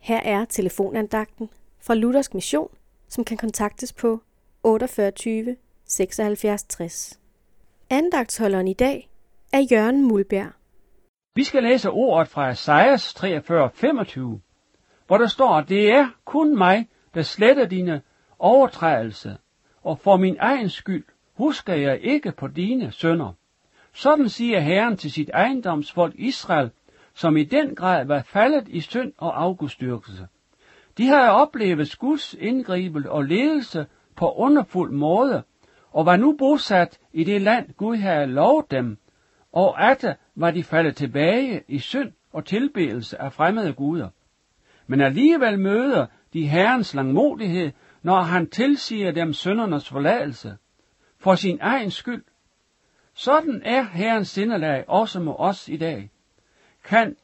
Her er telefonandagten fra Luthersk Mission, som kan kontaktes på 48 76 60. Andagtsholderen i dag er Jørgen Mulberg. Vi skal læse ordet fra Esajas 43, 25, hvor der står, det er kun mig, der sletter dine overtrædelser, og for min egen skyld husker jeg ikke på dine sønder. Sådan siger Herren til sit ejendomsfolk Israel, som i den grad var faldet i synd og afgudstyrkelse. De havde oplevet Guds indgribel og ledelse på underfuld måde, og var nu bosat i det land, Gud havde lovet dem, og at var de faldet tilbage i synd og tilbedelse af fremmede guder. Men alligevel møder de Herrens langmodighed, når han tilsiger dem søndernes forladelse, for sin egen skyld. Sådan er Herrens sindelag også med os i dag. Kan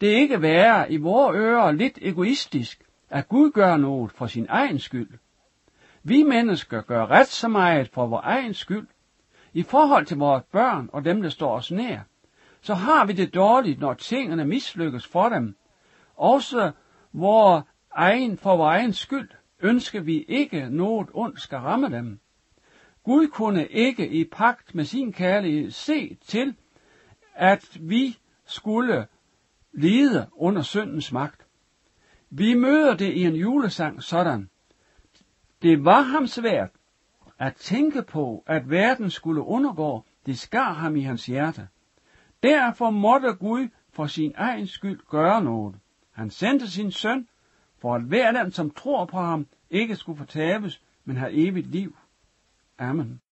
det ikke være i vores ører lidt egoistisk, at Gud gør noget for sin egen skyld? Vi mennesker gør ret så meget for vores egen skyld. I forhold til vores børn og dem, der står os nær, så har vi det dårligt, når tingene mislykkes for dem. Også vores egen, for vores egen skyld ønsker vi ikke noget ondt skal ramme dem. Gud kunne ikke i pagt med sin kærlighed se til, at vi skulle lide under syndens magt. Vi møder det i en julesang sådan. Det var ham svært at tænke på, at verden skulle undergå, det skar ham i hans hjerte. Derfor måtte Gud for sin egen skyld gøre noget. Han sendte sin søn, for at hver den, som tror på ham, ikke skulle fortabes, men have evigt liv. Amen.